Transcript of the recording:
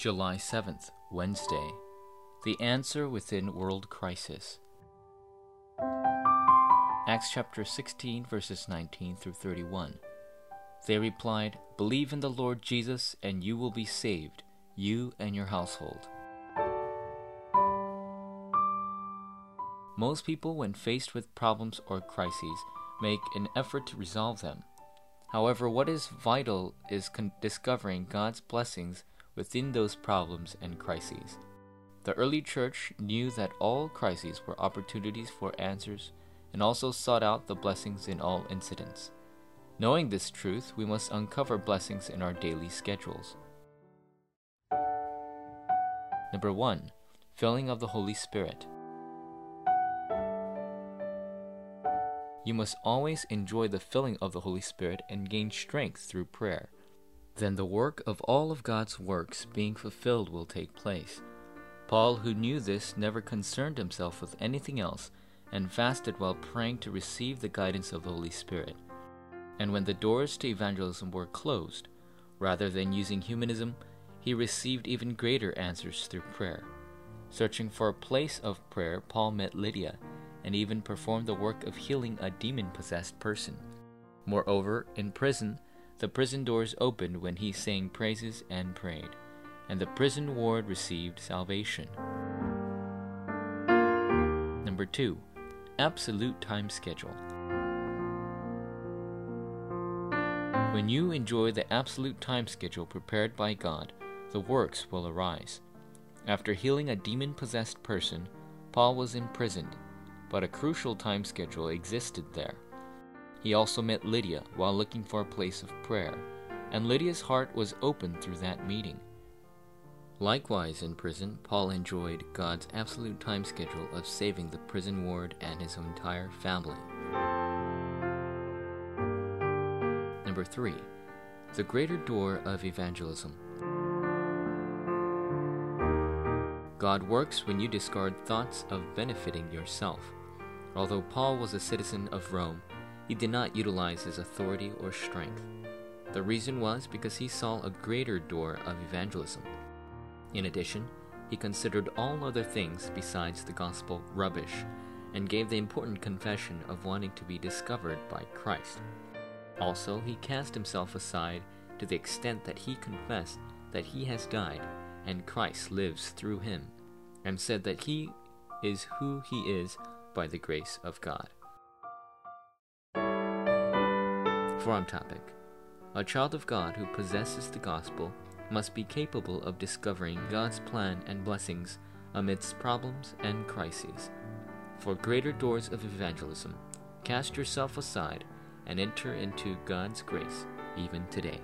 July 7th, Wednesday. The Answer Within World Crisis. Acts chapter 16, verses 19 through 31. They replied, Believe in the Lord Jesus, and you will be saved, you and your household. Most people, when faced with problems or crises, make an effort to resolve them. However, what is vital is con- discovering God's blessings within those problems and crises. The early church knew that all crises were opportunities for answers and also sought out the blessings in all incidents. Knowing this truth, we must uncover blessings in our daily schedules. Number 1. Filling of the Holy Spirit. You must always enjoy the filling of the Holy Spirit and gain strength through prayer. Then the work of all of God's works being fulfilled will take place. Paul, who knew this, never concerned himself with anything else and fasted while praying to receive the guidance of the Holy Spirit. And when the doors to evangelism were closed, rather than using humanism, he received even greater answers through prayer. Searching for a place of prayer, Paul met Lydia and even performed the work of healing a demon possessed person. Moreover, in prison, the prison doors opened when he sang praises and prayed, and the prison ward received salvation. Number 2. Absolute time schedule. When you enjoy the absolute time schedule prepared by God, the works will arise. After healing a demon possessed person, Paul was imprisoned, but a crucial time schedule existed there. He also met Lydia while looking for a place of prayer, and Lydia's heart was opened through that meeting. Likewise, in prison, Paul enjoyed God's absolute time schedule of saving the prison ward and his entire family. Number 3. The Greater Door of Evangelism. God works when you discard thoughts of benefiting yourself. Although Paul was a citizen of Rome, he did not utilize his authority or strength. The reason was because he saw a greater door of evangelism. In addition, he considered all other things besides the gospel rubbish and gave the important confession of wanting to be discovered by Christ. Also, he cast himself aside to the extent that he confessed that he has died and Christ lives through him, and said that he is who he is by the grace of God. Forum topic A child of God who possesses the gospel must be capable of discovering God's plan and blessings amidst problems and crises. For greater doors of evangelism, cast yourself aside and enter into God's grace even today.